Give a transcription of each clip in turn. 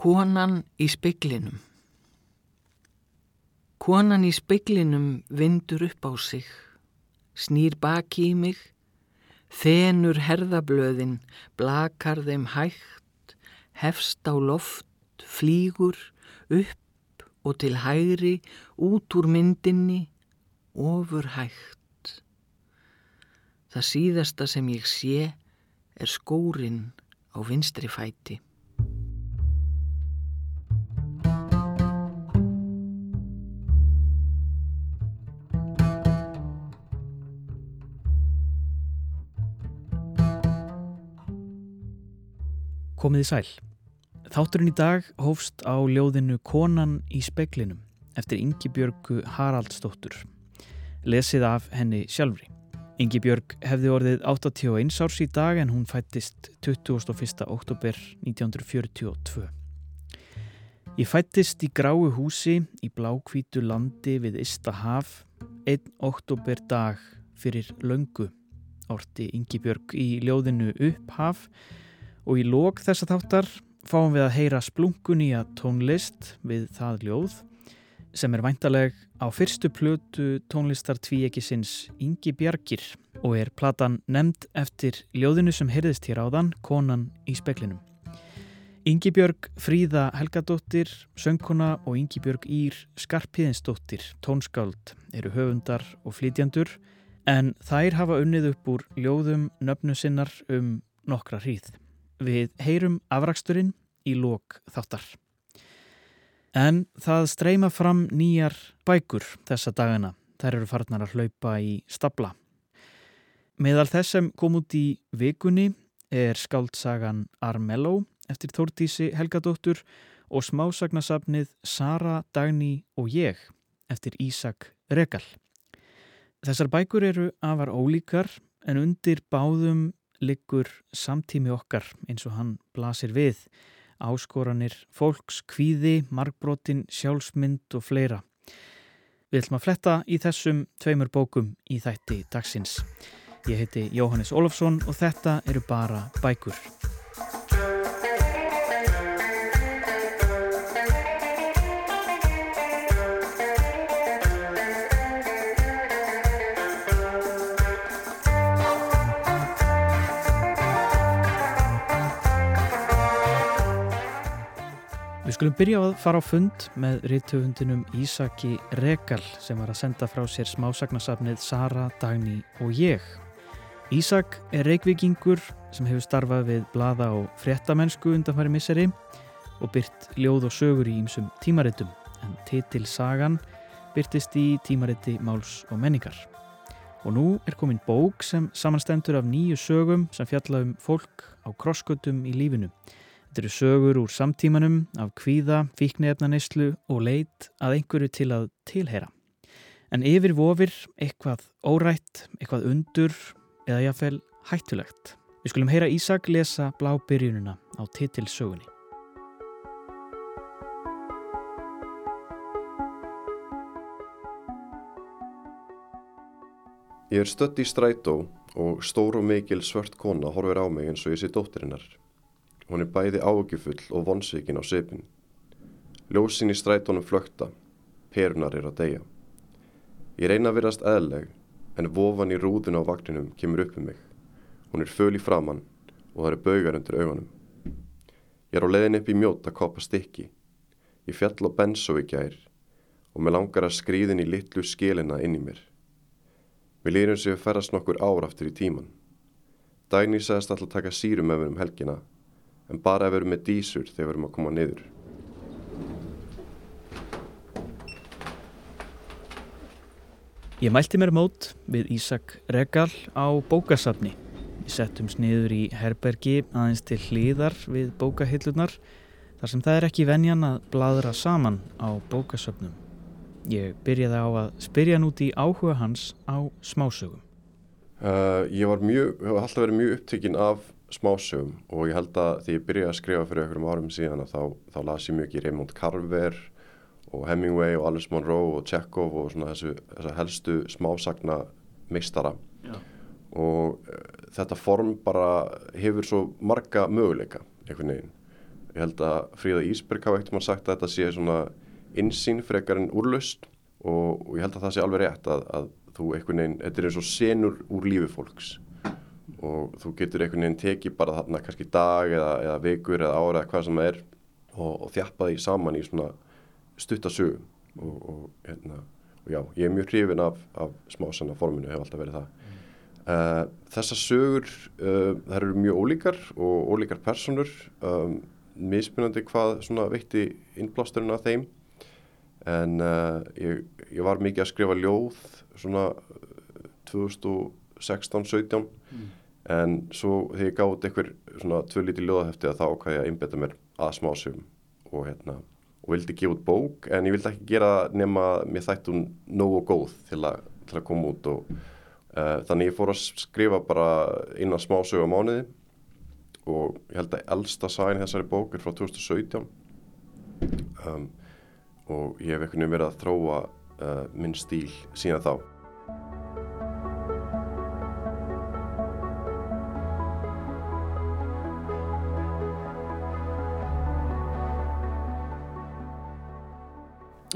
Konan í speiklinum Konan í speiklinum vindur upp á sig, snýr baki í mig, þenur herðablöðin, blakar þeim hægt, hefst á loft, flýgur, upp og til hægri, út úr myndinni, ofur hægt. Það síðasta sem ég sé er skórin á vinstri fæti. Komiði sæl. Þátturinn í dag hófst á ljóðinu Konan í speklinum eftir Ingi Björgu Haraldsdóttur. Lesið af henni sjálfri. Ingi Björg hefði orðið 81 árs í dag en hún fættist 21. oktober 1942. Ég fættist í gráu húsi í blákvítu landi við Istahaf 1. oktober dag fyrir löngu orti Ingi Björg í ljóðinu Upphaf og í lók þessa þáttar fáum við að heyra splunkun í að tónlist við það ljóð sem er væntaleg á fyrstu plötu tónlistar tvíekisins Ingi Bjargir og er platan nefnd eftir ljóðinu sem heyrðist hér áðan, Konan í speklinum. Ingi Björg Fríða Helgadóttir, söngkona og Ingi Björg Ír Skarpiðinsdóttir, tónskáld, eru höfundar og flytjandur en þær hafa unnið upp úr ljóðum nöfnu sinnar um nokkra hríð. Við heyrum afraksturinn í lók þáttar. En það streyma fram nýjar bækur þessa dagana. Þær eru farnar að hlaupa í stabla. Meðal þess sem kom út í vikunni er skáldsagan Armello eftir Þórdísi Helgadóttur og smásagnasafnið Sara, Dagný og ég eftir Ísak Regal. Þessar bækur eru afar ólíkar en undir báðum liggur samtími okkar eins og hann blasir við áskoranir, fólks, kvíði, markbrotin, sjálfsmynd og fleira. Við ætlum að fletta í þessum tveimur bókum í þætti dagsins. Ég heiti Jóhannes Ólafsson og þetta eru bara bækur. Við skulum byrja að fara á fund með rittöfundinum Ísaki Regal sem var að senda frá sér smásagnasafnið Sara, Dagný og ég. Ísak er reikvikingur sem hefur starfað við blada og fréttamennsku undanfæri misseri og byrt ljóð og sögur í ýmsum tímaritum en titil Sagan byrtist í tímariti Máls og menningar. Og nú er komin bók sem samanstendur af nýju sögum sem fjalla um fólk á krosskötum í lífinu Þetta eru sögur úr samtímanum af kvíða, fíknefnaneyslu og leit að einhverju til að tilheyra. En yfir vofir eitthvað órætt, eitthvað undur eða jáfnvel hættulegt. Við skulum heyra Ísak lesa blá byrjununa á titilsögunni. Ég er stött í strætó og stór og mikil svört kona horfir á mig eins og ég sé dóttirinnar. Hún er bæði áökjufull og vonsvíkin á sipin. Ljósin í strætónum flökta, perunar er að deyja. Ég reyna að virast eðleg, en vofan í rúðun á vagninum kemur upp um mig. Hún er föl í framann og það eru baugar undir augunum. Ég er á leðin upp í mjót að kopa stykki. Ég fjall á bensó í gær og með langar að skrýðin í litlu skilina inn í mér. Við lýrum sig að ferast nokkur áraftur í tíman. Dagný sagðist alltaf taka sírum með mér um helgina en bara við erum með dísur þegar við erum að koma niður. Ég mælti mér mót við Ísak Regal á bókasafni. Við settum sniður í herbergi aðeins til hlýðar við bókahillunar þar sem það er ekki venjan að bladra saman á bókasafnum. Ég byrjaði á að spyrja hann út í áhuga hans á smásögum. Uh, ég var mjög, hef alltaf verið mjög upptökin af smásögum og ég held að því ég byrjaði að skrifa fyrir einhverjum árum síðan þá, þá las ég mjög í Raymond Carver og Hemingway og Alice Munro og Chekhov og svona þessu, þessu helstu smásagna mistara Já. og uh, þetta form bara hefur svo marga möguleika einhvern veginn. Ég held að Fríða Ísberg hafa ekkert mann sagt að þetta sé svona insýn frekar en úrlaust og, og ég held að það sé alveg rétt að, að þú einhvern veginn, þetta er eins og senur úr lífi fólks og þú getur einhvern veginn tekið bara þarna kannski dag eða, eða vikur eða ára eða hvað sem það er og, og þjappa því saman í svona stuttasögum og, og, hérna, og já, ég er mjög hrifin af, af smásanna forminu, hef alltaf verið það mm. uh, þessar sögur uh, þær eru mjög ólíkar og ólíkar personur um, mismunandi hvað svona veitti innblásturinn af þeim en uh, ég, ég var mikið að skrifa ljóð svona 2016-17 mm. En svo þegar ég gáði eitthvað svona tvö lítið ljóðahefti að þá hvað ég að einbeta mér að smásum og hérna og vildi gefa út bók en ég vildi ekki gera nema mér þætti hún nógu góð til að, til að koma út og uh, þannig ég fór að skrifa bara innan smásögu á mánuði og ég held að elsta sæn þessari bók er frá 2017 um, og ég hef einhvern veginn verið að þróa uh, minn stíl síðan þá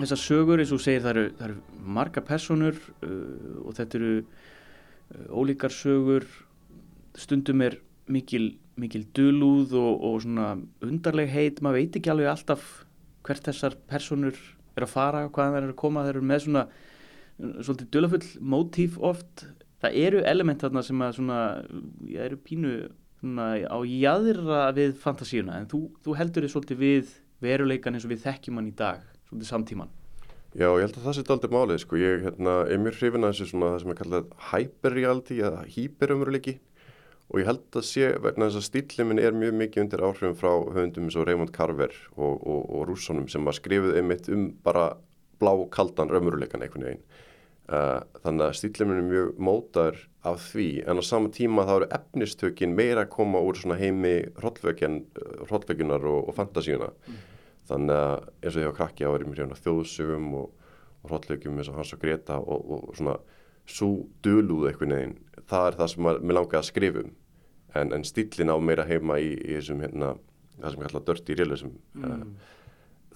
þessar sögur eins og segir það eru, það eru marga personur uh, og þetta eru uh, ólíkar sögur. Stundum er mikil, mikil dölúð og, og svona undarleg heit, maður veit ekki alveg alltaf hvert þessar personur er að fara, hvaðan það er að koma, þeir eru með svona svolítið dölafull mótíf oft, það eru element þarna sem að svona, ég eru pínu svona á jæðra við fantasíuna, en þú, þú heldur þið svolítið við veruleikan eins og við þekkjum hann í dag svolítið samtíman. Já, ég held að það setja aldrei málið, sko. Ég hérna, er mjög hrifin að þessu svona það sem er kallað hyperreality eða hyperumröleiki og ég held að sé vegna þess að stíliminn er mjög mikið undir áhrifum frá höfundum eins og Raymond Carver og, og, og rússonum sem var skrifið einmitt um bara blá kaldan raumurleikan einhvern veginn. Uh, þannig að stíliminn er mjög mótar af því en á sama tíma þá eru efnistökin meira að koma úr svona heimi hróllvekjunar og, og fantasíuna. Mm þannig að eins og því að krakki á verið mér hérna þjóðsögum og, og hróllögjum eins og hans og Greta og, og svona svo dölúð eitthvað neginn það er það sem mér langar að skrifum en, en stílin á meira heima í, í þessum hérna það sem ég kalla dörti í realism. Mm. uh,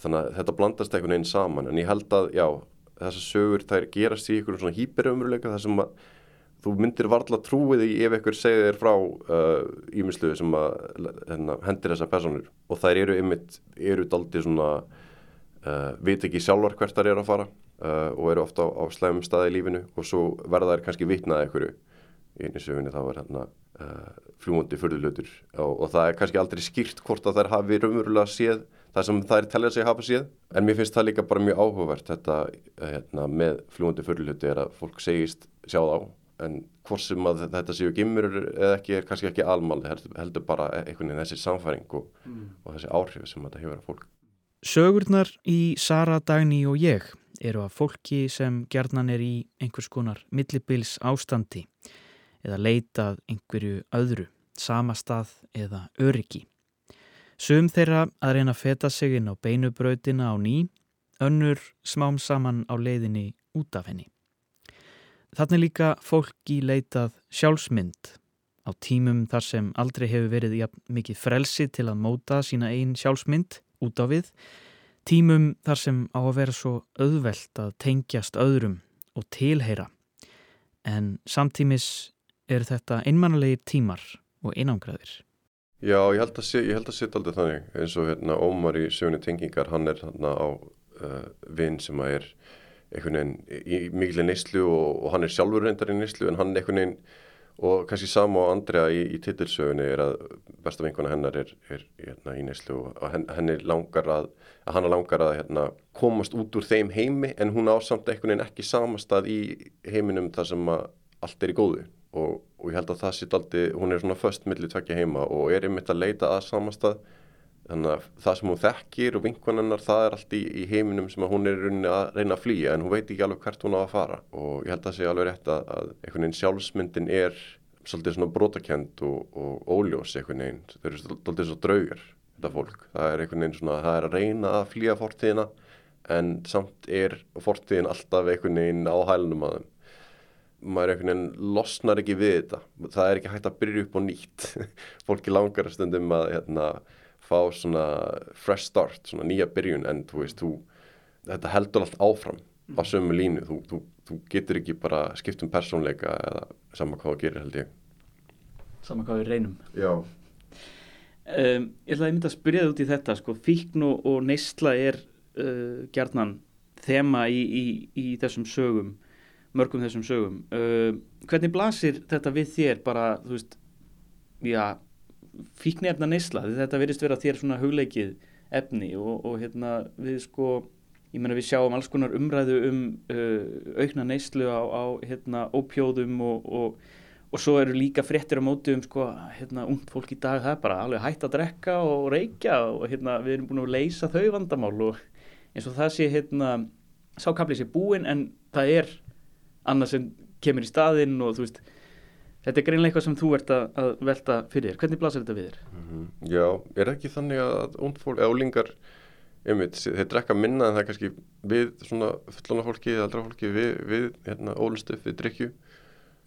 þannig að þetta blandast eitthvað neginn saman. En ég held að já þessar sögur þær gerast í einhverjum svona hýperumruleika þar sem að þú myndir varla trúið í ef einhver segir þér frá ímisluðu uh, sem að hérna, hendir þessa personur og þær eru ymmit, eru daldi svona uh, veit ekki sjálfar hvert þær eru að fara uh, og eru ofta á, á slæmum staði í lífinu. Og svo verða þær kannski vitnaði einhverju. Í einu sögunni þá er hérna uh, fljúmundi förðulötur og, og það er kannski aldrei skýrt hvort að þær hafi raunverulega séð það sem þær telja sig hafa séð. En mér finnst það líka bara mjög áhugavert þetta hérna, með fljúmundi förðulötu er að fólk segist sjá þá en hvort sem að þetta séu gimmur eða ekki er kannski ekki almáli heldur, heldur bara einhvern veginn þessi samfæring og, mm. og þessi áhrif sem þetta hefur að fólk Sögurnar í Sara, Dagni og ég eru að fólki sem gerðnan er í einhvers konar millibils ástandi eða leitað einhverju öðru, samastað eða öryggi. Sum þeirra að reyna að feta sig inn á beinubrautina á ný, önnur smám saman á leiðinni út af henni. Þannig líka fólki leitað sjálfsmynd á tímum þar sem aldrei hefur verið ja, mikið frelsi til að móta sína einn sjálfsmynd út á við, tímum þar sem á að vera svo auðvelt að tengjast öðrum og tilheyra. En samtímis er þetta einmannalegir tímar og einangraðir. Já, ég held að setja aldrei þannig eins og hérna Ómar í sögni tengingar, hann er hérna á uh, vinn sem að er einhvern veginn í miklu neyslu og, og hann er sjálfur reyndar í neyslu en hann einhvern veginn og kannski sama á Andrea í, í titilsögunni er að besta vinkona hennar er, er hérna, í neyslu og henni langar að, að hann langar að hérna, komast út úr þeim heimi en hún ásamt einhvern veginn ekki samastað í heiminum þar sem allt er í góðu. Og, og ég held að það sitt aldrei, hún er svona först millir tvekja heima og er einmitt að leita að samastað þannig að það sem hún þekkir og vinkonennar það er allt í, í heiminum sem hún er að reyna að flýja en hún veit ekki alveg hvert hún á að fara. Og ég held að það sé alveg rétt að, að einhvern veginn sjálfsmyndin er svolítið svona brotakent og, og óljós einhvern veginn, þau eru svolítið svo draugar þetta fólk, það er einhvern veginn svona það er að reyna að flýja fortíðina en samt er fortíðin alltaf einhvern veginn á hælunum að þeim. Maður einhvern veginn losnar ekki við þetta. Það er ekki hægt að byrja upp á nýtt. Fólki langar stundum að hérna fá svona fresh start, svona nýja byrjun en þú veist, þú, þetta heldur allt áfram á sömu línu, þú, þú, þú getur ekki bara skipt um persónleika eða sama hvað þú gerir held ég. Sama hvað við reynum. Já. Um, Ég ætlaði að mynda að spyrja þið út í þetta sko, fíkn og, neysla er uh, gjarnan þema í, í, í þessum sögum mörgum þessum sögum. Uh, hvernig blasir þetta við þér? Bara, þú veist já, fíknefna neysla þetta verist vera þér svona hugleikið efni og, og hérna við sko ég menna við sjáum alls konar umræðu um uh, aukna neyslu á, á hérna ópjóðum og, og, og svo eru líka fréttir á móti um sko hérna ungt fólk í dag það er bara alveg hægt að drekka og reykja og hérna við erum búin að leysa þau vandamál og eins og það sé hérna sákaplið sé búin en það er annað sem kemur í staðinn og þú veist Þetta er greinlega eitthvað sem þú ert að, að velta fyrir þér. Hvernig blasir þetta við þér? Mm -hmm. Já, er ekki þannig að und fólk, álingar, einmitt, þeir drekka minna en það er kannski við svona fullona fólki eða aldra fólki við, við hérna, ólustuð við drikju.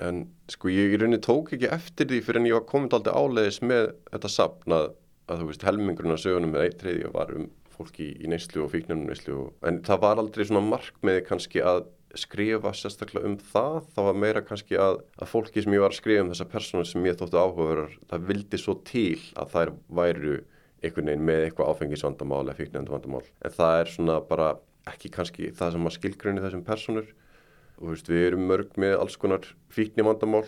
En sko ég í rauninni tók ekki eftir því fyrir en ég var komið aldrei áleiðis með þetta sapn að, að þú veist helmingurinn af sögunum með eitt treyði og var um fólki í neyslu og fíknunum neyslu. En það var aldrei svona markmiði kannski að skrifa sérstaklega um það. Þá var meira kannski að, að fólki sem ég var að skrifa um þessa persónu sem ég þóttu áhugaverðar það vildi svo til að þær væru einhvern veginn með eitthvað áfengisvandamál eða fíknendavandamál en það er svona bara ekki kannski það sem að skilgrunni þessum personur og veist, við erum mörg með alls konar fíknivandamál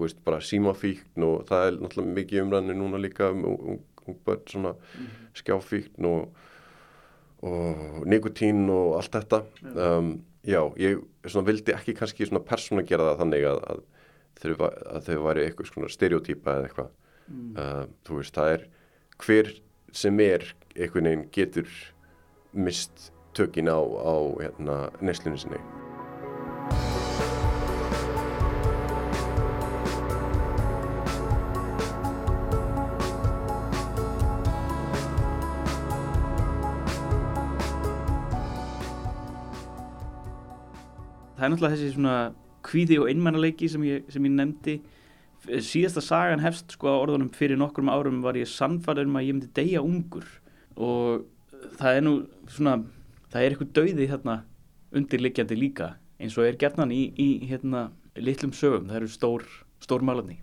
veist, bara símafíkn og það er náttúrulega mikið umræðinu núna líka um ung, ung börn svona mm. skjáfíkn og, og nikotín og allt þetta. Um Já, ég svona, vildi ekki kannski svona persóna gera það þannig að, að, þau, að þau væri eitthvað svona stereotýpa eða eitthvað. Mm. Uh, þú veist, það er hver sem er einhvern veginn getur mist tökin á, á hérna, neslunni sinni. Það er náttúrulega þessi svona kvíði og einmannaleiki sem sem ég nefndi. Síðasta sagan hefst sko á orðunum fyrir nokkrum árum var ég sannfæður um að ég myndi deyja ungur. Og það er nú svona það er eitthvað dauði hérna undirliggjandi líka eins og er gerðnan í, í hérna litlum sögum, það eru stór, stór malani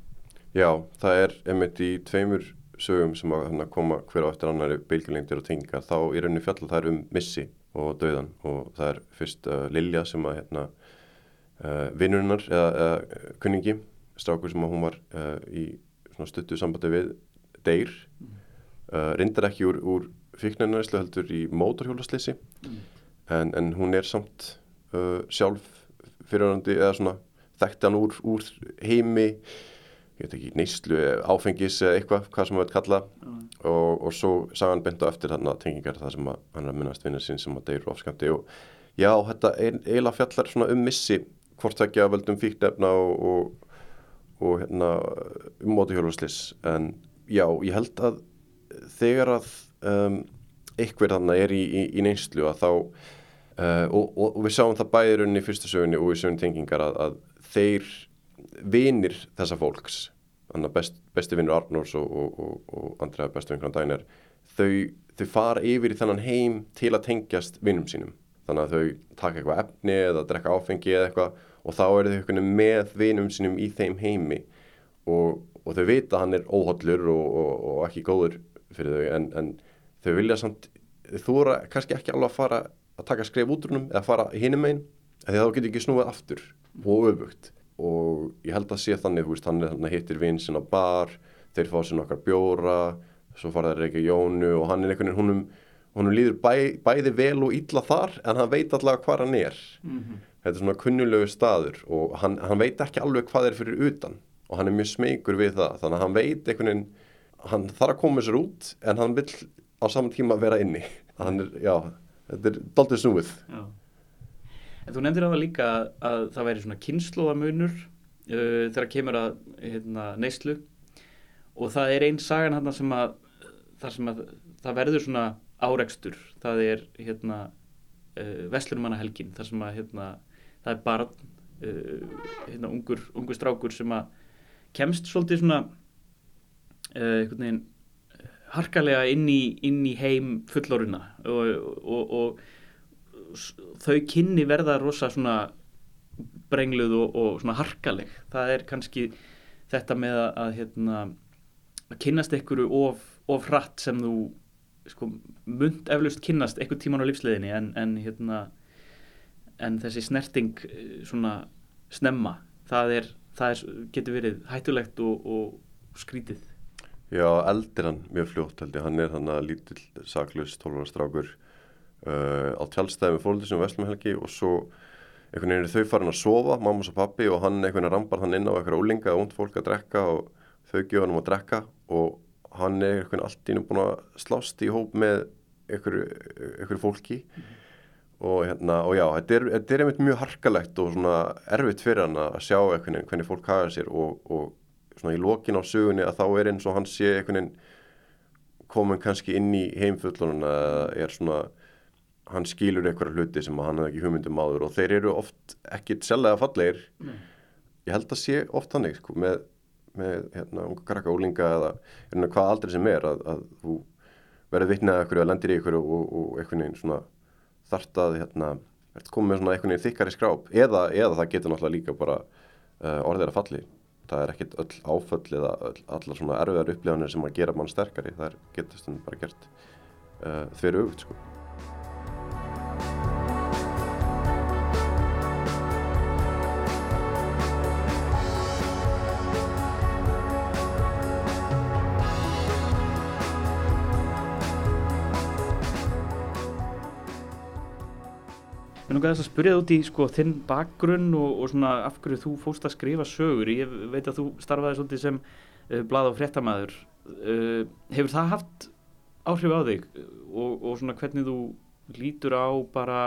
Já, það er einmitt í tveimur sögum sem að hérna, koma hver á eftir annari beilgjulengdir og tinga þá er henni fjall það er um missi og dauðan og það er fyrst uh, Lilja sem að hérna uh, vinnunnar eða, eða kunningi strákur sem hún var uh, í stuttu sambandi við deyr mm. uh, reyndar ekki úr, úr fíknarnarislu heldur í mótorhjólaslissi mm. en, en hún er samt sjálf fyrirhandi eða svona þekkti hann úr, úr heimi ég veit ekki, neyslu, áfengis eða eitthvað, hvað sem við veitum kalla mm. og, og svo sagði hann benda eftir þarna tengingar það sem að hann er að minnast vinnir sín sem að deyru ofskamti og já, þetta eiginlega fjallar svona um missi hvort ekki að völdum fíknefna og, og, og hérna, um mótuhjólfarslis en já, ég held að þegar að um, eitthvað þannig er í, í, í neinslu að þá uh, og, og við sáum það bæðir unni í fyrsta sögunni og í sögun tengingar að, að þeir vinir þessa fólks best, besti vinnur Arnórs og, andra besti vinnur Dænir þau, þau fara yfir í þennan heim til að tengjast vinnum sínum. Þannig að þau taka eitthvað efni eða drekka áfengi eða eitthvað og þá eru þau með vinum sinum í þeim heimi. Og, og þau vita að hann er óhollur og, og, og ekki góður fyrir þau en, en þau vilja samt þú voru kannski ekki alveg að fara að taka skref útrunum eða fara hinum einn því þá getur ekki snúið aftur og öfugt. Og ég held að sé þannig veist, hann, hann hittir vinn sinna bar þeir fá sér nokkar bjóra svo fara þeir ekki Jónu og hann er einhvern veginn húnum líður bæ, bæði vel og illa þar en hann veit allavega hvað hann er. Mm -hmm þetta er svona kunnulegu staður og hann, hann veit ekki alveg hvað er fyrir utan og hann er mjög smegur við það. Þannig að hann veit einhvern veginn hann þarf að koma sér út en hann vil á saman tíma vera inni. Er, já, þetta er doldið snúið. Já. En þú nefndir á það líka að, að það væri svona kynnslóðamunur uh, þegar kemur að hérna, neyslu. Og það er einn sagan hann sem að það sem að það verður svona áreikstur það er hérna uh, Veslunumannahelgin þar sem að hérna það er barn uh, hérna, ungur, ungur strákur sem að kemst svolítið svona uh, veginn harkalega inn í, inn í heim fulloruna og, og, og þau kynni verða rosa svona brengluð og, og svona harkaleg. Það er kannski þetta með að, að hérna að kynnast einhverju of, of hratt sem þú sko, mund eflaust kynnast einhver tíman á lífsleðinni en, en hérna en þessi snerting eh, svona snemma það, er, það er, getur verið hættulegt og, og skrítið. Já, eldir hann mjög fljótt held ég, hann er hann að lítill saklaus 12 ára strákur uh, á tjálstæði með fólkið sem Vestlumhelgi og svo einhvern veginn er þau farin að sofa, mamma og pappi og hann einhvern veginn rambar hann inn á eitthvað úlinga og und fólk að drekka og þau gefa hann um að drekka og hann er einhvern veginn allt ínum búin að slást í hóp með einhverju, fólki og hérna, og já, þetta er, þetta er einmitt mjög harkalegt og svona erfitt fyrir hann að sjá veginn hvernig fólk haga sér og, og svona í lokin á sögunni að þá er eins og hann sé einhvern veginn komin kannski inn í heimfullunum eða er svona hann skilur einhverja hluti sem hann hefði ekki hugmyndum áður og þeir eru oft ekki sellega fallegir Nei. ég held að sé oft þannig sko, með, með hérna, unga krakka ólinga eða hérna, hvað aldrei sem er að, að þú verður vitnað eitthvað lendir í eitthvað og, og einhvern veginn svona þart að hérna, komið með svona einhvern veginn þykkari skráp? Eða, eða það getur náttúrulega líka bara uh, orðið að falli. Það er ekkit öll áföll eða öll, allar svona erfiðar upplifanir sem að gera mann sterkari. Það getur stundum bara gert uh, þverju auðvitað sko Mér langar þess að spyrja það út í sko, þinn bakgrunn og, og svona af hverju þú fóst að skrifa sögur. Ég veit að þú starfaði svolítið sem uh, blað og fréttamaður. Uh, hefur það haft áhrif á þig og, og svona hvernig þú lítur á bara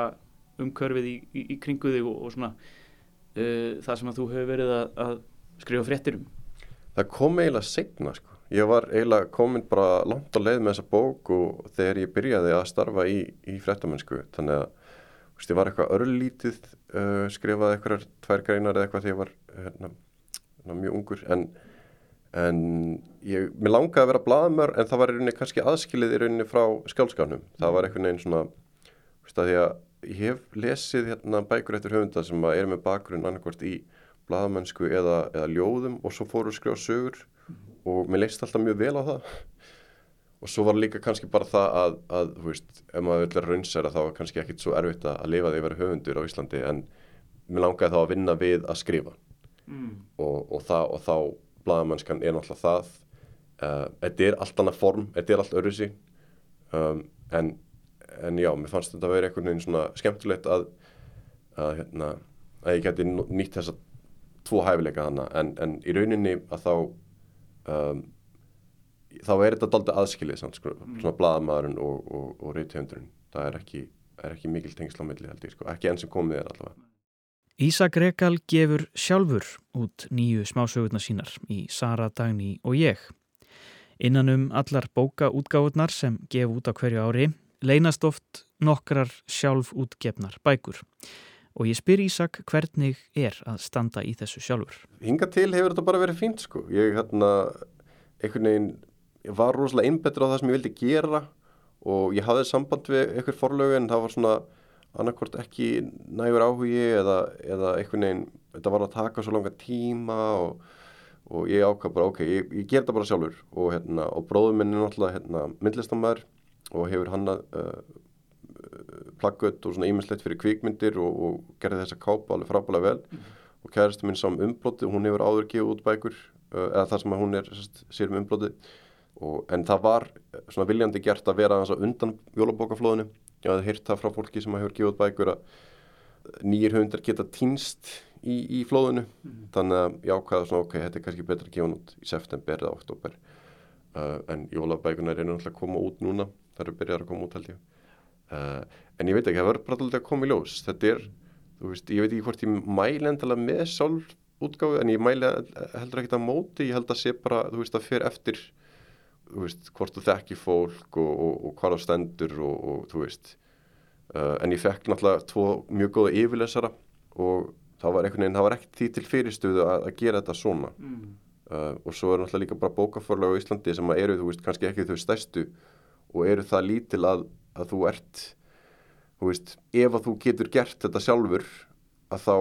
umkörfið í, í, í kringu þig og, og svona uh, það sem að þú hefur verið að, að skrifa fréttir um? Það kom eiginlega segna sko. Ég var eiginlega komin bara langt á leið með þessa bók og þegar ég byrjaði að starfa í, í fréttamennsku. Þannig að þú veist, ég var eitthvað örlítið, uh, skrifaði eitthvað tvær greinar eða eitthvað þegar ég var hérna, hérna, mjög ungur. En, en ég, mér langaði að vera blaðmör en það var í rauninni kannski aðskilið í rauninni frá skjálfskánum. Það var einhvern veginn svona, þú veist að því að ég hef lesið hérna bækur eftir höfunda sem að er með bakgrunn annarkvort í blaðamennsku eða, eða ljóðum og svo fóru að skrifa sögur og mér leist alltaf mjög vel á það og svo var líka kannski bara það að, að þú veist, ef maður vil raunsæra þá var kannski ekkit svo erfitt að lifa því að vera höfundur á Íslandi en mér langaði þá að vinna við að skrifa. Mm. og, og, það, og þá blaðamennskan er náttúrulega það. Uh, þetta er allt annað form, þetta er allt öruðsi um, en, en já, mér fannst þetta að vera einhvern veginn svona skemmtilegt að, að, hérna, að ég geti nýtt þessa tvo hæfileika hana en, en í rauninni að þá um, þá er þetta daldið aðskilið samt, sko, svona blaðamaðurinn og, og, og reythjöndurinn það er ekki, er ekki mikil tengsla á milli held ég, sko, ekki enn sem komið er allavega Ísak Rekal gefur sjálfur út nýju smásögurnar sínar í Sara, Dagný og ég. Innan um allar bókaútgáfurnar sem gef út á hverju ári leynast oft nokkrar sjálf útgefnar bækur. Og ég spyr Ísak hvernig er að standa í þessu sjálfur. hinga til hefur þetta bara verið fínt sko. Ég hérna, einhvern veginn, ég var rosalega einbetur á það sem ég vildi gera og ég hafði samband við einhver forlögu en það var svona annarkvort ekki nægur áhugi eða, eða einhvern veginn, þetta var að taka svo langa tíma og, og ég ákvað bara, ok, ég, ég ger þetta bara sjálfur og, hérna, og bróður minn er náttúrulega hérna, myndlistamæður og hefur hann uh, plaggött og svona ímislegt fyrir kvikmyndir og, og gerði þessa kápa alveg frábælega vel. Og kærastu minn sá um umblóti hún hefur áður gefið út bækur uh, eða það sem hún er sérst, sér um umblóti og, en það var eh, svona viljandi gert að vera undan jólabókaflóðinu. Ég hafði heyrt það frá fólki sem hefur gefið bækur að nýjir hundar geta týnst í, í flóðinu. Þannig að ég ákvaða svona ok, þetta er kannski betra að gefa hún út í september eða oktober uh, en jólabækunar er náttúrulega að koma út núna. Það eru byrjar að koma út held ég. Uh, en ég veit ekki, það verður bara alltaf að koma í ljós. Þetta er, þú veist, ég veit ekki hvort ég mæli endalega með sjálf útgáfu en ég mæli heldur ekkert að móti. Ég held að sé bara, þú veist, hvort þú þekki fólk og, og, og hvað það stendur og, og þú veist uh, en ég fekk náttúrulega tvo mjög góða yfirlesara og það var einhvern veginn, það var ekkert því til fyrirstöðu að, að gera þetta svona Mm. uh, og svo er náttúrulega líka bara bókaforlega á Íslandi sem eru, þú veist, kannski ekki þau stærstu og eru það lítil að, að þú ert þú veist, ef að þú getur gert þetta sjálfur að þá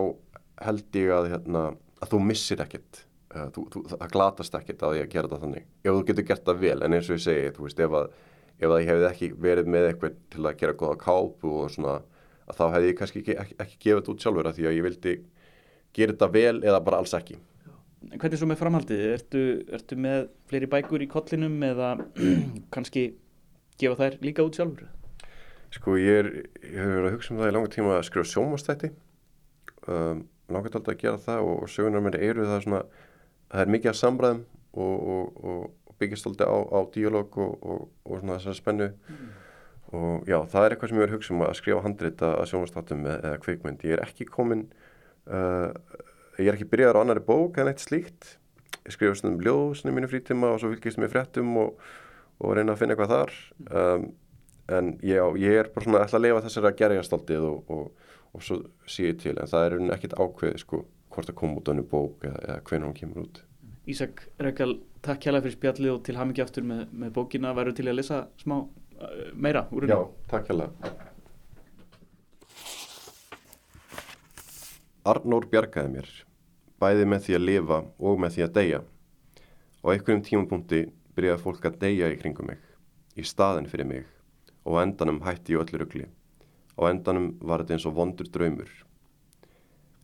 held ég að, hérna, að þú missir ekkert þú, þú, það glatast ekkert að ég að gera þetta þannig ef þú getur gert það vel, en eins og ég segi þú veist, ef að, ef að ég hefði ekki verið með eitthvað til að gera goða kápu og svona, að þá hefði ég kannski ekki, ekki, ekki gefið þetta út sjálfur að því að ég vildi gera þetta vel eða bara alls ekki Hvernig svo með framhaldið? Ertu, ertu með fleiri bækur í kollinum eða kannski gefa þær líka út sjálfur? Sko ég er, ég hef verið að hugsa um það í langa tíma að skrifa sjómastætti um, langt alltaf að gera það og, og sögunar mér eru það svona það er mikið að sambræðum og, og, og byggist alltaf á, á díalóg og svona þessari spennu. Mm. og já, það er eitthvað sem ég er hugsa um að skrifa handrita að sjómastættum eða kveikmynd, ég er ekki komin uh, ég er ekki byrjaður á annari bók en eitt slíkt. Ég skrifa svona um ljóðsnum mínu frítíma og svo fylgist mér fréttum og reyna að finna eitthvað þar. Um, en já, ég er bara svona alltaf að lifa þessari að gerja stoltið og, og, og svo ég til, en það er ekkert ákveð sko, hvort að koma út á hennu bók eða, eða hvernig hún kemur út Ísak Rekal, takk hjálpa fyrir spjallið og til hamingi aftur með, með bókina, verður til að lesa smá uh, meira úr hennu? Já, takk hjálpa Arnór bjargaði mér bæði með því að lifa og með því að deyja og einhverjum tímapunkti byrjaði fólk að deyja í kringum mig í staðin fyrir mig og endanum hætti ég öllu ruggli. Á endanum var þetta eins og vondur draumur.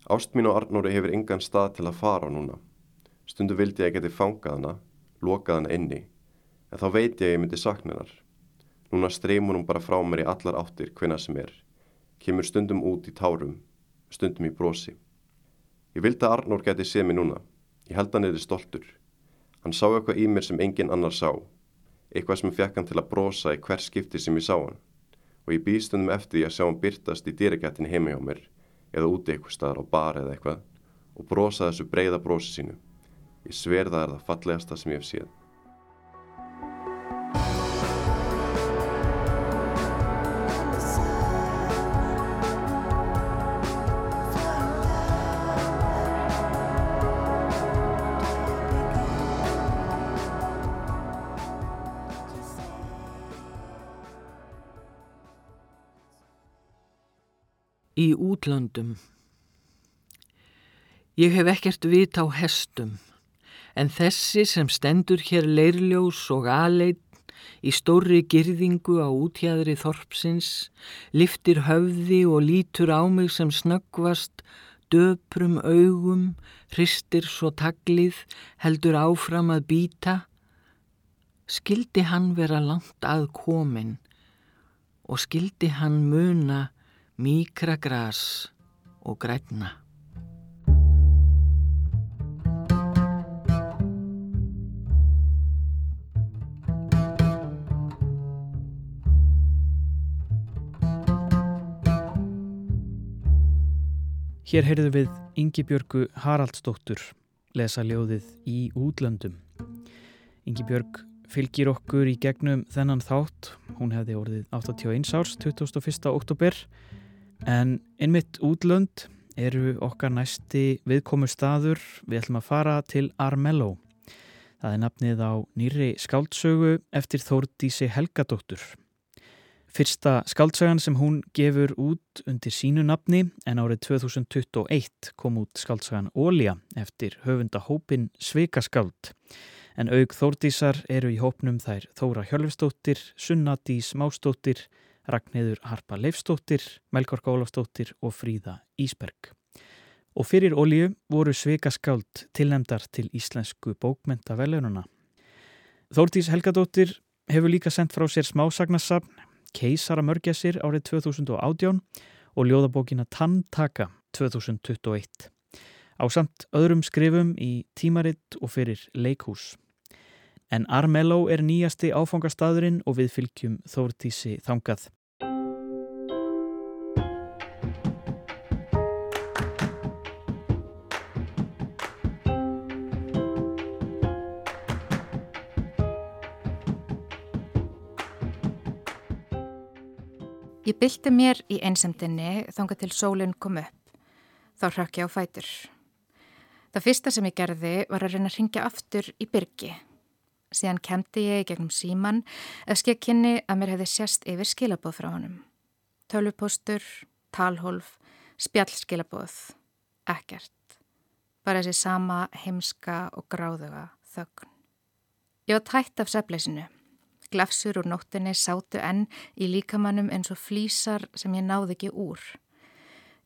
Ást mín og Arnóri hefur engan stað til að fara núna. Stundu vildi ég geti fangað hana, lokað hana inni, en þá veit ég að ég myndi sakna hennar. Núna streymur hún bara frá mér í allar áttir hvenna sem er. Kemur stundum út í tárum, stundum í brosi. Ég vildi að Arnór geti séð mér núna. Ég held hann eða stoltur. Hann sá eitthvað í mér sem engin annar sá eitthvað sem fekk hann til að brosa í hver skipti sem ég sá hann og ég býstundum eftir ég að sjá hann byrtast í dýrikættin heima hjá mér eða úti eitthvað staðar á bar eða eitthvað og brosa þessu breyða brosi sínu. Ég sver það er það fallegasta sem ég hef séð. Í útlöndum. Ég hef ekkert vit á hestum, en þessi sem stendur hér leirljós og aðleit í stóri girðingu á útjæðri þorpsins, liftir höfði og lítur á mig sem snöggvast, döprum augum, hristir svo taglið, heldur áfram að býta. Skildi hann vera langt að komin og skildi hann muna Míkra gras og grætna. Hér heyrðu við Ingi Björgu Haraldsdóttur lesa ljóðið í útlöndum. Ingi Björg fylgir okkur í gegnum þennan þátt. Hún hefði orðið 81 árs 21. oktober En einmitt útlönd eru okkar næsti viðkomur staður. Við ætlum að fara til Armello. Það er nafnið á nýri skáldsögu eftir Þórdísi Helgadóttur. Fyrsta skáldsögan sem hún gefur út undir sínu nafni en árið 2021 kom út skáldsögan Ólja eftir höfunda hópin Sveikaskáld. En aug Þórdísar eru í hópnum þær Þóra Hjölfstóttir, Sunnadís Mástóttir, Ragnheður Harpa Leifstóttir, Melgork Ólafstóttir og Fríða Ísberg. Og fyrir Ólíu voru sveikaskáld tilnemdar til íslensku bókmentavelununa. Þórtís Helgadóttir hefur líka sendt frá sér smásagnasafn Keisara mörgjasir árið 2018 og ljóðabókina Tanntaka 2021. Á samt öðrum skrifum í tímaritt og fyrir leikhús. En Armello er nýjasti áfangastadurinn og við fylgjum Þórtísi þangað. Ég bylti mér í einsamdinni þanga til sólinn kom upp. Þá hrakk ég á fætur. Það fyrsta sem ég gerði var að reyna að ringja aftur í byrgi. Síðan kemdi ég gegnum síman eða skekkinni að mér hefði sérst yfir skilabóð frá honum. Tölvupóstur, talhólf, spjallskilabóð, ekkert. Bara þessi sama heimska og gráðuga þögn. Ég var tætt af sefleysinu. Glefsur úr nóttinni sátu enn í líkamannum eins og flýsar sem ég náði ekki úr.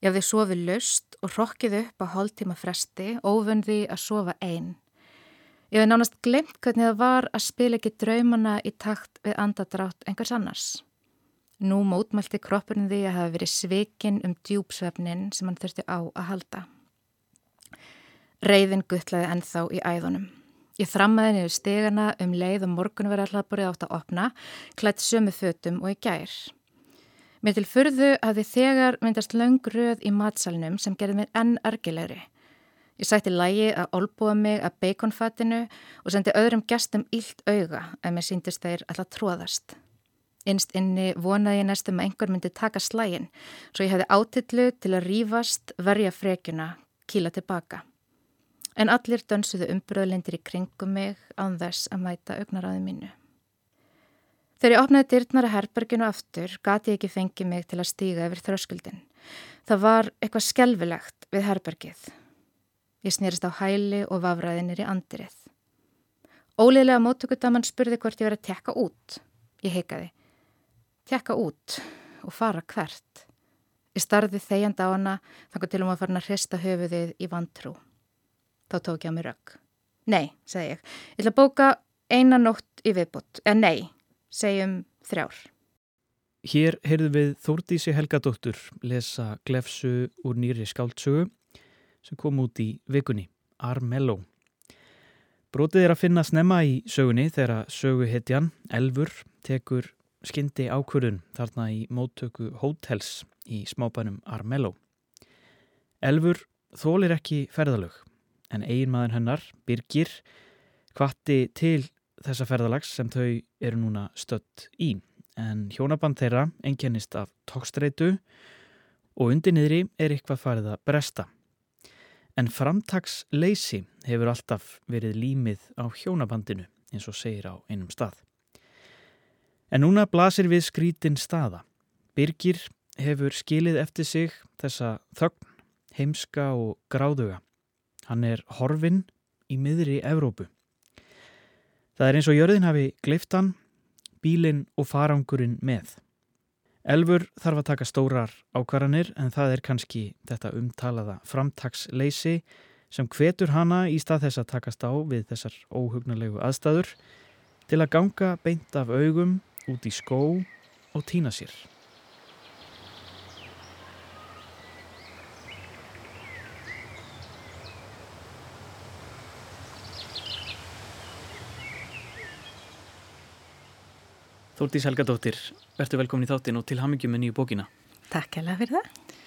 Ég hafði sofið löst og rokkið upp á hóltíma fresti, óvöndi að sofa einn. Ég hafði nánast glemt hvernig það var að spila ekki draumana í takt við andadrátt einhvers annars. Nú mótmælti kroppurinn því að hafa verið svikinn um djúpsvefnin sem hann þurfti á að halda. Reyðin guttlaði ennþá í æðunum. Ég þrammaði niður stegana um leið og morgunverðarhlaðborið átt að opna, klætt sömu fötum og í gær. Mér til fyrðu hafði þegar myndast löng röð í matsalnum sem gerði mér enn argilegri. Ég sætti lægi að olbúa mig að beikonfatinu og sendi öðrum gestum ílt auga að mér síndist þeir alltaf tróðast. Innst inni vonaði ég næstum að einhver myndi taka slægin svo ég hefði átillu til að rýfast, verja frekjuna, kíla tilbaka en allir dönsuðu umbröðlindir í kringum mig án þess að mæta augnaráði mínu. Þegar ég opnaði dyrnara herberginu aftur gati ég ekki fengið mig til að stíga yfir þröskuldin. Það var eitthvað skelvilegt við herbergið. Ég snýrist á hæli og vafraðinir í andirið. Óliðlega móttökudamann spurði hvort ég verið að tekka út. Ég heikaði. Tekka út og fara hvert. Ég starði þegjand á hana þannig til um að fara að hrista höfuðið í vantrú. Þá tók ég á mig rögg. Nei, segi ég. Ég ætla að bóka eina nótt í viðbútt. En nei, segjum þrjár. Hér heyrðum við Þórdísi Helgadóttur lesa glefsu úr nýri skáltsögu sem kom út í vikunni, Armello. Brótið er að finna snemma í sögunni þegar söguhetjan, Elfur, tekur skyndi ákvörðun þarna í móttöku hótels í smábænum Armello. Elfur þólir ekki ferðalög en eiginmaður hennar, Birgir, kvatti til þessa ferðalags sem þau eru núna stött í. En hjónaband þeirra enkennist af tókstreitu og undir niðri er eitthvað farið að bresta. En framtagsleysi hefur alltaf verið límið á hjónabandinu eins og segir á einum stað. En núna blasir við skrítin staða. Birgir hefur skilið eftir sig þessa þögn, heimska og gráðuga Hann er horfinn í miðri Evrópu. Það er eins og jörðin hafi gliftan, bílinn og farangurinn með. Elfur þarf að taka stórar ákvarðanir en það er kannski þetta umtalaða framtagsleysi sem hvetur hana í stað þess að takast á við þessar óhugnulegu aðstæður til að ganga beint af augum út í skó og týna sér. Þórtís Helgadóttir, verður velkomin í þáttin og til hamingjum með nýju bókina. Takk hella fyrir það.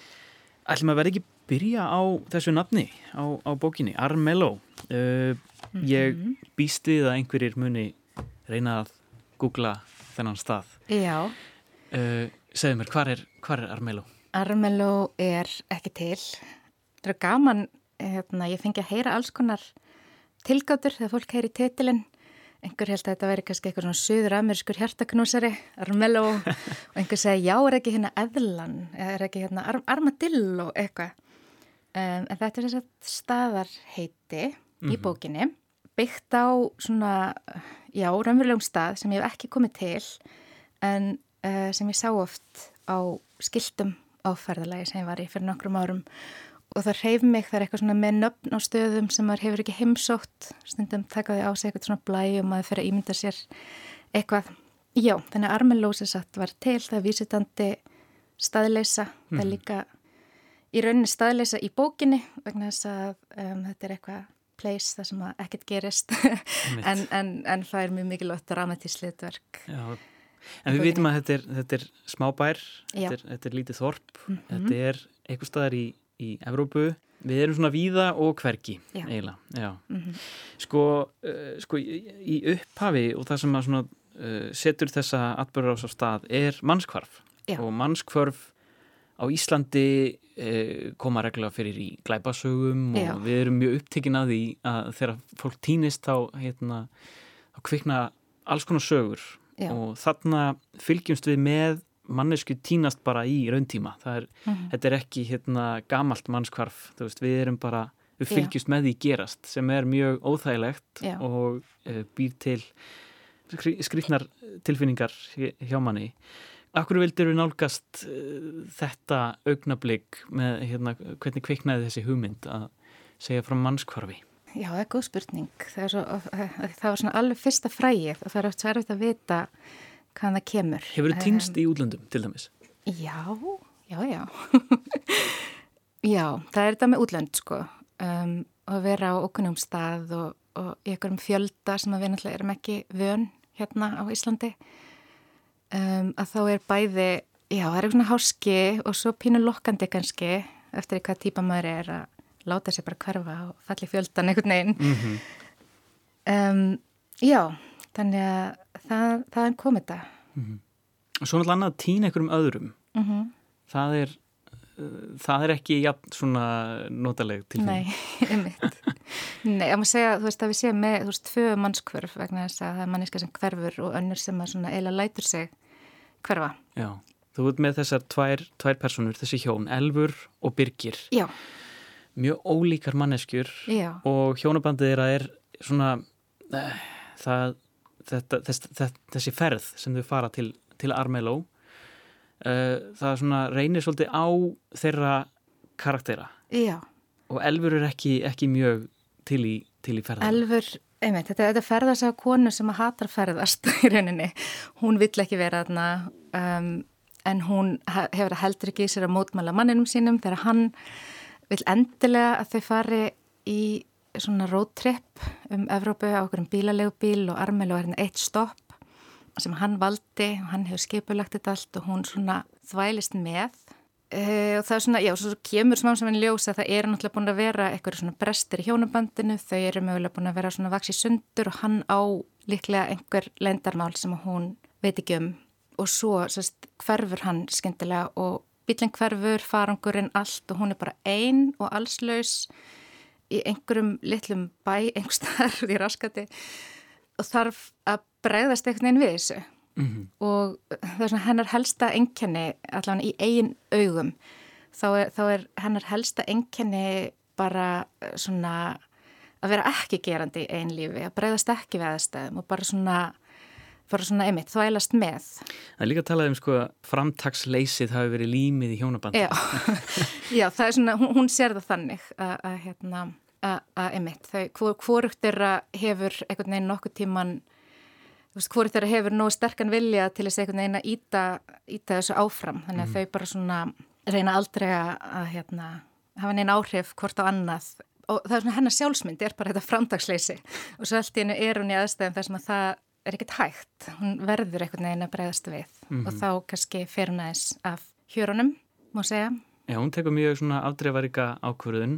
Ætlum að verða ekki byrja á þessu nafni á, á bókinni, Armello. Uh, mm -hmm. Ég býst við að einhverjir muni reyna að googla þennan stað. Já. Uh, segðu mér, hvað er, hvar er Armello? Armello er ekki til. Það er gaman, hérna, ég fengi að heyra alls konar tilgátur þegar fólk heyri titilinn einhver held að þetta veri kannski eitthvað svona söður-amerískur hjartaknúsari, Armello og einhver segi já er ekki hérna eðlan er ekki hérna Ar armadillo eitthvað um, en þetta er þess að staðarheiti mm -hmm. í mhm. bókinni byggt á svona já, raunverulegum stað sem ég hef ekki komið til en uh, sem ég sá oft á skiltum áferðalagi sem ég var í fyrir nokkrum árum og það reyf mig, það er eitthvað svona með nöfn á stöðum sem maður hefur ekki heimsótt. Stundum takaði á sig eitthvað svona blæ og maður fyrir að ímynda sér eitthvað. Já, þannig að Armelósi satt var til það er vísitandi staðleisa mm. það er mhm. líka í rauninni staðleisa í bókinni vegna þess að um, þetta er eitthvað place það sem ekkert gerist. En, en, en það er mjög mikilvægt dramatísliðverk En við vitum að þetta er, þetta er smábær þetta er, þetta er lítið þorp. Mm -hmm. þetta er eitthvað staðar í í Evrópu við erum svona víða og hverki Já. eiginlega Já. Mm -hmm. sko, uh, sko í, upphafi og það sem að svona, uh, setur þessa atbyrður á svo stað er mannskvarf Já. og mannskvarf á Íslandi eh, koma reglulega fyrir í glæpasögum og við erum mjög upptekinn að því að þegar fólk týnist þá, hérna, þá kvikna alls konar sögur og þarna fylgjumst við með mannesku týnast bara í rauntíma. Er, Mhm. þetta er ekki hérna, gamalt mannskvarf, veist, við erum bara, við fylgjumst með því gerast sem er mjög óþægilegt Já. og uh, býr til skrýtnar tilfinningar hjá- manni. Akkur vildur við nálgast uh, þetta augnablík með hérna, hvernig kviknaði þessi hugmynd að segja frá mannskvarfi? Já, það er góð spurning. Það, er svo, það var svona alveg fyrsta frægið og það er oft svo erfitt að vita hvaðan það kemur. Hefur þið týnst í útlöndum til dæmis? Já, já, já. já, það er þetta með útlönd sko. Um, að vera á okkunum stað og, og í einhverjum fjölda sem við náttúrulega erum ekki vön hérna á Íslandi. Um, að þá er bæði, já, það er eitthvað svona háski og svo pínu lokkandi kannski eftir í hvað típa maður er að láta sér bara hverfa og falli fjöldan einhvern veginn. Mm -hmm. Um, já, þannig að það, það er komið þetta. Svo náttúrulega annað að týna einhverjum öðrum. Mm -hmm. Það er, uh, það er ekki jafn svona notaleg tilfinning. Nei, einmitt. Nei, að maður segja, þú veist, að við séum með, þú veist, tvö mannskvörf vegna þess að það er manniska sem hverfur og önnur sem að svona eiginlega lætur sig hverfa. Já, þú ert með þessar tvær, tvær personur, þessi hjón, Elfur og Birgir. Já, Mjög ólíkar manneskjur já, og hjónabandið þeirra er svona, eh, það, þetta, þess, þess, þessi ferð sem þau fara til, til Armeló, uh, það svona reynir svolítið á þeirra karaktera já. og Elfur er ekki, ekki mjög til í, til í ferðina. Elfur, einmitt, þetta, þetta ferðast á konu sem að hatar ferðast í rauninni. Hún vill ekki vera þarna, um, en hún hefur heldur ekki í sér að mótmæla manninum sínum þegar hann vill endilega að þau fari í svona roadtrip um Evrópu á okkur um bílalegu og Armelu er hérna eitt stopp sem hann valdi og hann hefur skipulagt þetta allt og hún svona þvælist með. Uh, og það er svona, já, svo kemur smá sem hann ljósa að það eru náttúrulega búin að vera eitthvað svona brestir í hjónabandinu, þau eru mögulega búin að vera svona vaksi sundur og hann á líklega einhver lendarmál sem hún veit ekki um. Og svo sérst, hverfur hann skyndilega og bílinn hverfur, farangurinn allt og hún er bara ein og allslaus í einhverjum litlum bæ einhverstaðar í raskati og þarf að bregðast einhvern veginn við þessu. Mm og það er svona hennar helsta enkenni allan í eigin augum. Þá er, þá er hennar helsta enkenni bara eh, svona að vera ekki gerandi í einn lífi að bregðast ekki við aðstæðum og bara svona bara svona einmitt, þvælast með. Það er líka að tala um sko að framtagsleysið hafi verið límið í hjónabandi. Já, já það er svona, hún, hún sér það þannig að, hérna, að, hvor, hvorugt þeirra hefur einhvern veginn nokkuð tíman, þú veist, hvorugt þeirra hefur nógu sterkan vilja til þess einhvern veginn að íta, íta þessu áfram, þannig að þau bara svona reyna aldrei að, að hérna, hafa neina áhrif hvort á annað. Og það er svona hennar sjálfsmynd er bara þetta framtagsleysi og svo allt í hennu er hún í aðstæðum þar sem að það er ekkert hægt, hún verður einhvern veginn að bregðast við og þá kannski fer hún aðeins af hjörunum, má segja. Já, hún tekur mjög svona afdreifaríka ákvörðun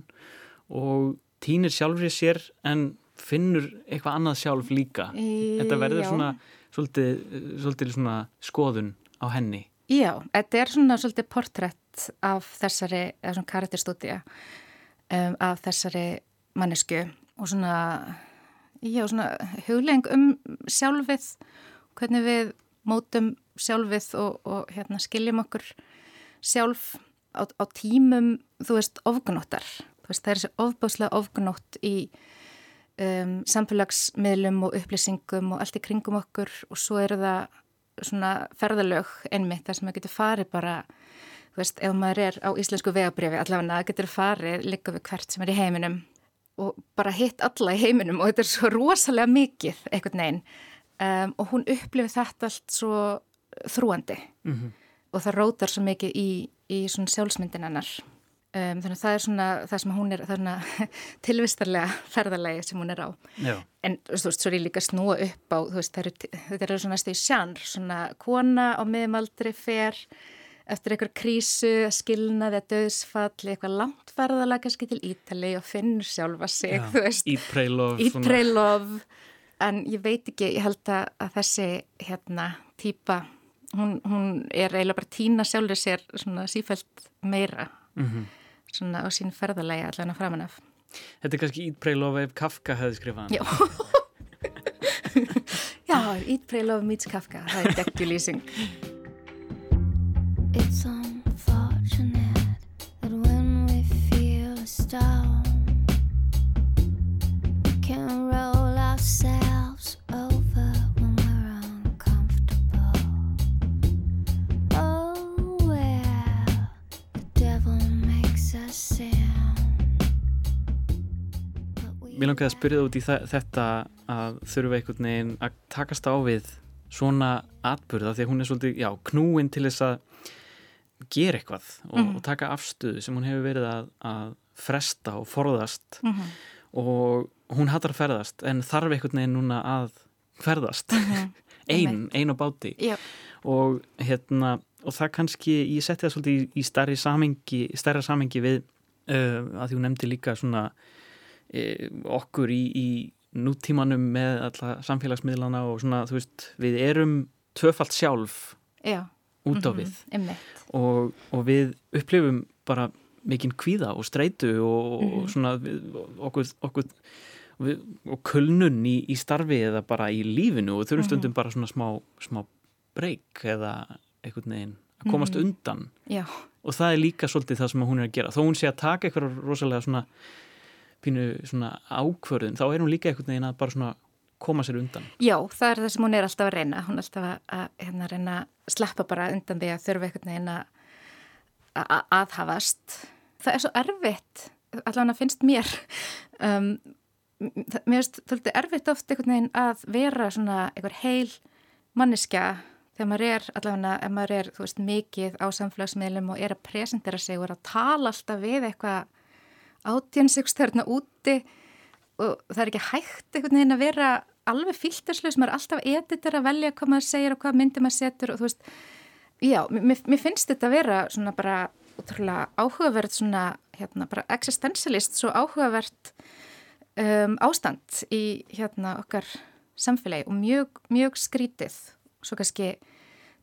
og týnir sjálfrið sér en finnur eitthvað annað sjálf líka. Þetta verður Já. svona svolítið, svolítið svona skoðun á henni. Já, þetta er svona svolítið portrætt af þessari, eða svona karakterstúdía um, af þessari mannesku og svona, já, svona huglegging um sjálfið, hvernig við mótum sjálfið og, og hérna, skiljum okkur sjálf á, á tímum, þú veist, ofgnóttar. Þú veist, það er þessi ofbáslega ofgnótt í um, samfélagsmiðlum og upplýsingum og allt í kringum okkur og svo eru það svona ferðalög einmitt þar sem maður getur farið bara, þú veist, ef maður er á íslensku vegabrifi allavega, getur farið líka við hvert sem er í heiminum og bara hitt alla í heiminum og þetta er svo rosalega mikið einhvern veginn um, og hún upplifir þetta allt svo þrúandi Mm og það rótar svo mikið í, í svona sjálfsmyndin hennar. Um, þannig að það er svona það sem hún er, það er svona tilvistarlega ferðalegi sem hún er á. Já. En þú veist, svo er ég líka að snúa upp á, þú veist, þetta eru svona í sjanr, svona kona á miðumaldri fer eftir einhver krísu, skilnaði, döðsfall, eitthvað langt ferðalega kannski til Ítali og finnur sjálfa sig, Já. þú veist. Pray, love en ég veit ekki, ég held að, að þessi hérna típa hún, hún er eiginlega bara tína sjálfur sér svona sífælt meira Mm svona á sín ferðalagi allan að framan af. Þetta er kannski ítpreil of ef Kafka hefði skrifað hann. Já. Já, Love meets Kafka, það er geggjulýsing. Mér langaði að spyrja út í þetta að þurfa einhvern veginn að takast á við svona atbyrða því að hún er svolítið, já, knúin til þess að gera eitthvað og, Mhm. og taka afstöðu sem hún hefur verið að, að fresta og forðast Mm -hmm. og hún hattar að ferðast en þarf einhvern veginn núna að ferðast ein, ein á báti Já, og hérna og það kannski, ég setti það svolítið í, í stærri samengi, stærra samengi við uh, að því hún nefndi líka svona uh, okkur í, í nútímanum með alla samfélagsmiðlana og svona, þú veist, við erum tvöfalt sjálf já. Út á mhm, við Einmitt. og, og við upplifum bara mikinn kvíða og streitu og, Mhm. og svona við, okkur, okkur við, og kulnun í, í starfi eða bara í lífinu og þurfum Mhm. stundum bara svona smá, smá breyk eða einhvern veginn að komast Mhm. undan Já, og það er líka svolítið það sem hún er að gera þó hún sé að taka eitthvað rosalega svona pínu svona ákvörðun þá er hún líka einhvern veginn að bara svona koma sér undan já, það er það sem hún er alltaf að reyna. Hún er alltaf að, að hérna, reyna sleppa bara undan því að þurfa einhvern veginn að að- aðhafast. Það er svo erfitt, allavega finnst mér. Um, mér finnst þúltið erfitt oft einhvern veginn að vera svona einhver heil manneskja þegar maður er allavega, ef maður er, þú veist, mikið á samfélagsmiðlum og er að presentera sig og er að tala alltaf við eitthvað átjönsiks þarna úti og það er ekki hægt einhvern veginn að vera alveg fílturslaus, maður er alltaf editor að velja hvað maður segir og hvað myndi maður setur og þú veist, já, mér, mér finnst þetta að vera svona bara útrúlega áhugavert svona, hérna, bara existentialist, svo áhugavert um, ástand í hérna okkar samfélagi og mjög, mjög skrítið, svo kannski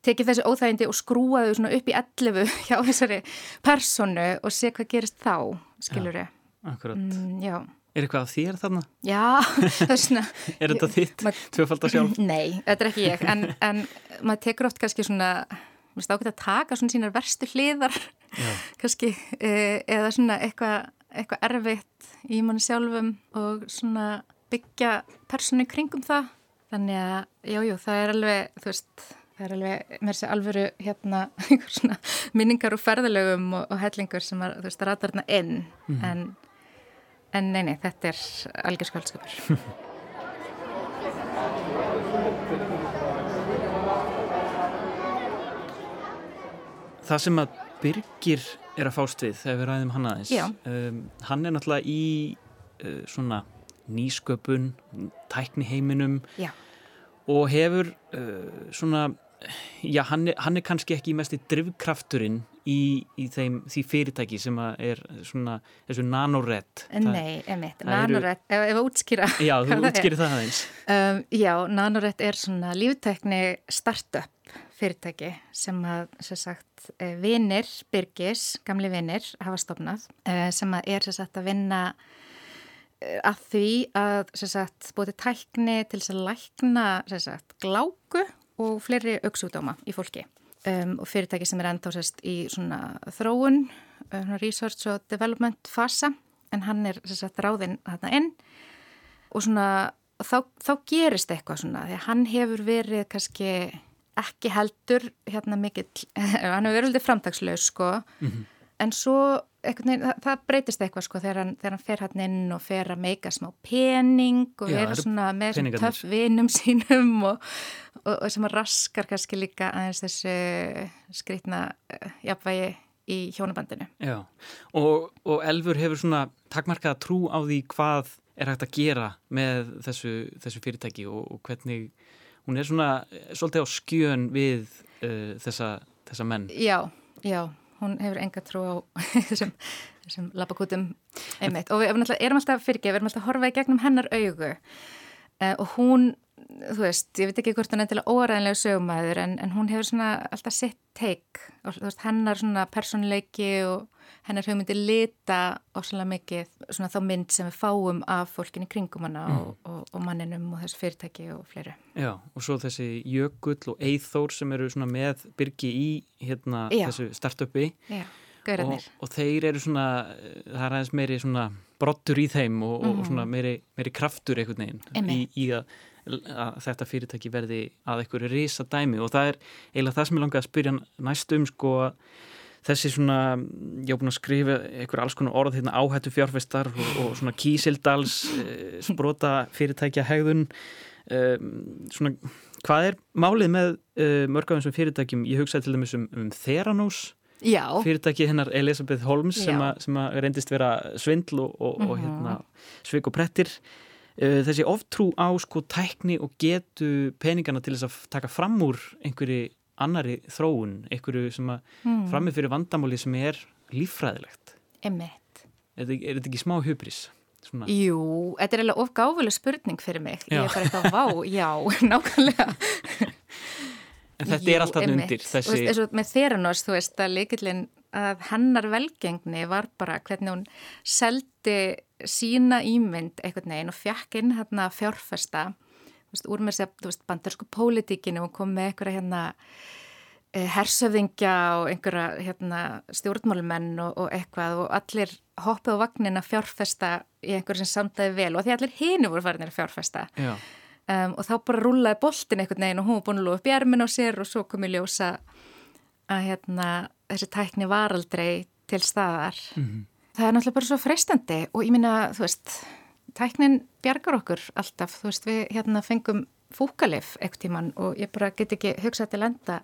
tekið þessi óþægindi og skrúaðu svona upp í 11 hjá þessari personu og sé hvað gerist þá, skilur ég. Akkurat. Mm, já. Er eitthvað að þér þarna? Já, það er svona... Er þetta þitt? Maður- Tvöfaldar sjálf? Nei, þetta er ekki ég, en, en maður tekur oft kannski svona, mér finnst ágætt að taka svona sínar verstu hliðar, Já. kannski, e, eða svona eitthvað eitthva erfitt í manni sjálfum og svona byggja persónu í kringum það. Þannig að, jú, jú, það er alveg, þú veist, það er alveg, mér sé alvöru hérna, einhver svona minningar og ferðalögum og, og hellingur sem að, þú veist, ratarna inn, en, en nei, nei, þetta er algjör skvöldskapur. Það sem að Birgir er að fást við þegar við ræðum hann aðeins um, hann er náttúrulega í uh, svona nýsköpun tækni heiminum Já. og hefur uh, svona já, hann er, hann er kannski ekki mest í drivkrafturinn í, í þeim, því fyrirtæki sem er svona þessu nanorett Nei, emitt, það eru- Nanorett, ef, að útskýra Já, þú hvað það aðeins. Um, Já, Nanorett er svona líftækni startup fyrirtæki sem að, sem sagt, eh, vinir, Birgis, gamli vinir, hafa stopnað, eh, sem að er, sem sagt, að vinna eh, að því að, sem sagt, búið til tækni til þess að lækna, sem sagt, gláku og fleiri auksúdóma í fólki. Um, og fyrirtæki sem er enda sérst, í svona þróun, uh, research og development fasa, en hann er sagt, ráðinn þarna inn. Og svona þá, þá gerist eitthvað svona því að hann hefur verið kannski ekki heldur hérna mikill, hann hefur verið framtagslaus sko. En svo veginn, það, það breytist eitthvað sko þegar hann, þegar hann fer hann inn og fer að meika smá pening og Já, vera svona með svona peningarnir. töff vinum sínum og, og, og sem að raskar kannski líka aðeins þessu skrýtna uh, jafnvægi í hjónabandinu. Já, og, og Elfur hefur svona takmarkaða trú á því hvað er hægt að gera með þessu, þessu fyrirtæki og, og hvernig hún er svona eh, svolítið á skjön við uh, þessa, þessa menn. Já, já, hún hefur enga trú á þessum, þessum labakutum einmitt. Og við erum alltaf, alltaf fyrir ekki, við erum alltaf að horfa í gegnum hennar augu. Uh, og hún þú veist, ég veit ekki hvort hann er til að óræðinlega sögumæður en, en hún hefur svona alltaf sitt teik og þú veist, hennar svona personleiki og hennar hugmyndi lita ósala mikið svona þá mynd sem við fáum af fólkinni kringum hana mm. og, og, og manninum og þessu fyrirtæki og fleiri. Já, og svo þessi Jökull og Eithór sem eru svona með byrgi í hérna Já. þessu startupi Já, og, og þeir eru svona, það er aðeins meiri svona brottur í þeim og, og Mhm. svona meiri, meiri kraftur einhvern veginn í, í að, að þetta fyrirtæki verði að einhverju risa dæmi og það er eiginlega það sem ég langaði að spyrja næst um sko þessi svona, ég hef búin að skrifa einhver alls konar orð hérna áhættu fjárfestar og, og svona kísildals eh, sprota fyrirtækja hegðun. Um, svona, hvað er málið með uh, mörg af þessum fyrirtækjum, ég hugsaði til dæmis um, um Theranos Já, fyrirtæki hennar Elisabeth Holmes sem, að, sem að reyndist vera svindl og, og, og Mhm. hérna, svik og prettir þessi oftrú á sko tækni og getu peningana til þess að taka fram úr einhverju annari þróun, einhverju sem að mm. frammi fyrir vandamáli sem er líffræðilegt emitt. er er þetta ekki smá hubris? Svona, Jú, þetta er alveg ofgáfuleg spurning fyrir mig. Já. Ég er bara eitthvað, vá, já, nákvæmlega. en þetta Jú, er alltaf undir Þú þessi, veist, eins og með Theranos, þú veist, að líkillin að hennar velgengni var bara hvernig hún seldi sína ímynd einhvern veginn og fjekk inn hérna fjárfesta veist, úr með þú veist, bandarsku pólitíkinu og kom með einhverja hérna eh, hersöfðingja og einhverja hérna, stjórnmálumenn og, og eitthvað og allir hoppið á vagnin að fjárfesta í einhverju sem samdæði vel og því allir hinu voru farinir að fjárfesta. Já, um, og þá bara rúlaði boltin einhvern veginn og hún var búin að lúa upp í ermin á sér og svo kom í ljósa að hérna, þessi tækni var aldrei til staðar. Mhm. Það er náttúrulega bara svo freistandi og ég minna, þú veist, tæknin bjargar okkur alltaf, þú veist, við hérna fengum fúkalif eitthvað tíman og ég bara get ekki hugsað til enda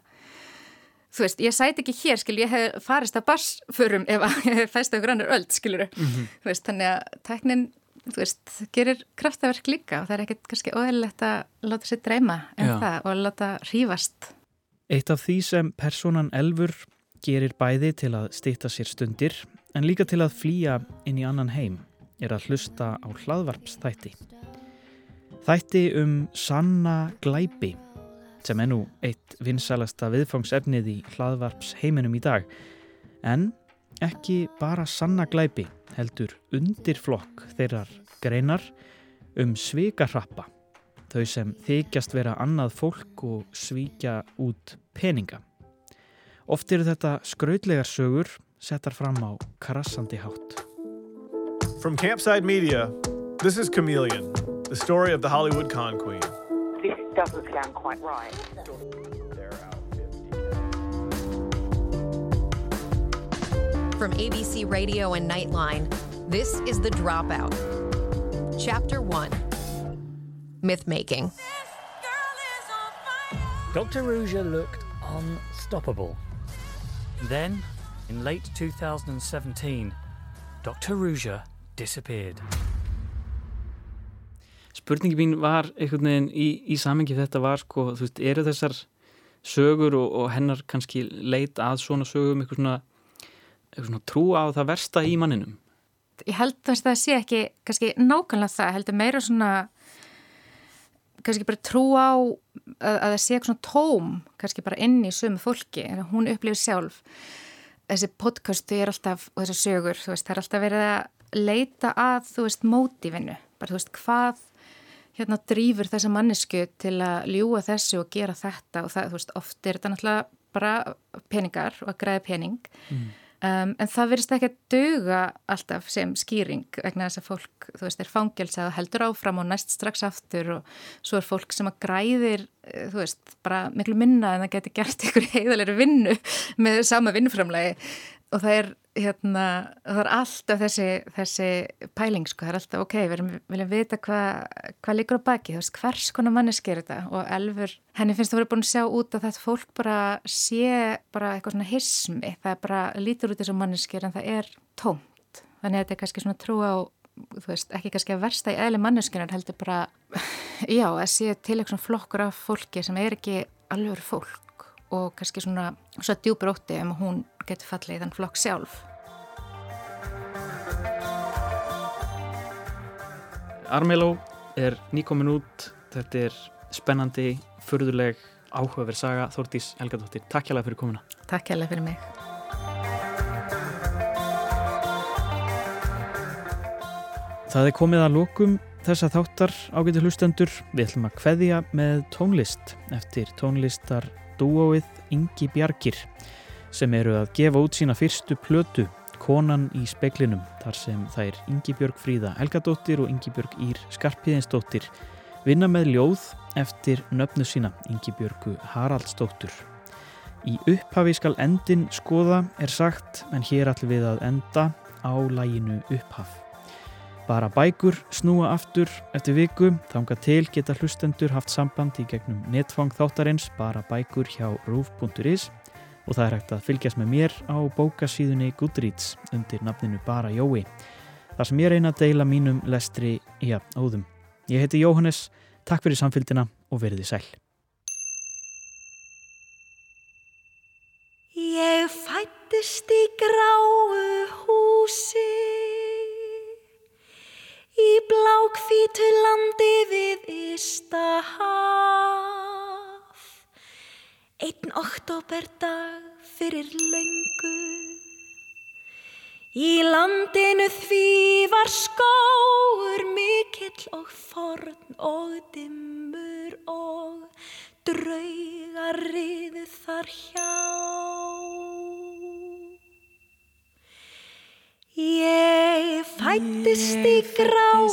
þú veist, ég sæti ekki hér, skil, ég hef farist að barsförum ef að ég hef fæst okkur annar öll, skilur þú veist, þannig að tæknin þú veist, gerir kraftaverk líka og það er ekkert kannski óðilegt að láta sér dreyma en Já. það og láta hrífast Eitt af því sem personan Elfur gerir bæði til að stýta sér stundir en líka til að flýja inn í annan heim er að hlusta á hlaðvarpsþætti. Þætti um sanna glæpi sem er nú eitt vinsælasta viðfangsefnið í hlaðvarps heiminum í dag en ekki bara sanna glæpi heldur undirflokk þeirrar greinar um svikarrappa þau sem þykjast vera annað fólk og svíkja út peninga. Oft eru þetta skrautlegar sögur settar fram á krassandi hátt. From Campside Media, this is Chameleon, the story of the Hollywood con queen. this doesn't sound quite right. From ABC Radio and Nightline, this is The Dropout. Chapter 1 Myth Making. Dr. Rouge looked unstoppable. Then, in late 2017, Dr. Rouge disappeared. Spurningi mín var einhvern veginn í, í samengi þetta var sko, þú veist, eru þessar sögur og, og hennar kannski leit að svona sögum eitthvað svona, eitthvað svona trú á það versta í manninum? ég held að það sé ekki kannski nákvæmlega það, heldur meira svona kannski bara trú á að, að það sé eitthvað svona tóm kannski bara inn í sömu fólki hún upplifir sjálf. Þessi podcastu er alltaf, og þessar sögur veist, það er alltaf verið að leita að þú veist, mótífinu. Bara þú veist, hvað hérna drýfur þessa mannesku til að ljúa þessu og gera þetta? Og það, þú veist, oft er þetta náttúrulega bara peningar og að græða pening Um, en það verðist ekki að duga alltaf sem skýring vegna þess að fólk, þú veist, er fangelsað og heldur áfram og næst strax aftur og svo er fólk sem að græðir, eh, þú veist, bara miklu minna en það getur gert ykkur heiðalegri vinnu með sama vinnuframlegi og það er, hérna, það er alltaf þessi, þessi pæling, sko, það er alltaf, ok, við viljum vita hvað hva líkur á baki, þú veist, hvers konar manneski er þetta? Og Elfur, henni finnst það verið búin að sjá út að þetta fólk bara sé bara eitthvað svona hismi, það er bara lítur út þessu manneskir en það er tómt, þannig að þetta er kannski svona trú á þú veist, ekki kannski að versta í eðli manneskinar heldur bara, já, að sé til eitthvað flokkur af fólki sem er ekki alveg fólk og kannski svona svo djúpur ótti um hún getur fallið í þann flokk sjálf. Armeló er nýkomin út, þetta er spennandi, förðuleg, áhugaverð saga. Þórtís Helgadóttir, takk hjá það fyrir komuna. Takk hjá það fyrir mig. Það er komið að lókum þessa þáttar ágæti hlustendur. Við ætlum að kveðja með tónlist eftir tónlistar dúóið Ingi Bjarkir sem eru að gefa út sína fyrstu plötu Konan í speiklinum þar sem þær Ingi Björg Fríða Helgadóttir og Ingi Björg Ír Skarpiðinsdóttir vinna með ljóð eftir nöfnu sína Ingi Björgu Haraldsdóttur. Í upphafi skal endin skoða er sagt en hér ætlum við að enda á læginu upphaf. Bara bækur snúa aftur eftir viku, þanga til geta hlustendur haft samband í gegnum netfang þáttarins bara bækur hjá roof.is og það er hægt að fylgjast með mér á bókasíðunni Goodreads undir nafninu Bara Jói. Það sem ég reyna að deila mínum lestri í að óðum. Ég heiti Jóhannes, takk fyrir samfélgina og veriði sæl. Ég fættist í gráu húsi í blákvítu landi við Ístahaf. Einn oktoberdag fyrir löngu. Í landinu því var skóur mikill og forn og dimmur og draugar riðu þar hjá. Ég fættist í gráu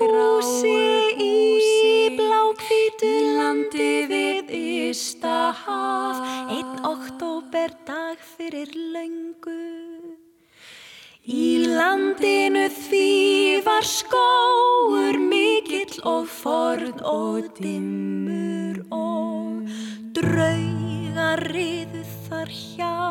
húsi í blákvítu landi við Ístahaf einn oktoberdag fyrir löngu. Í landinu því var skóur mikill og forn og dimmur og draugar riðu þar hjá.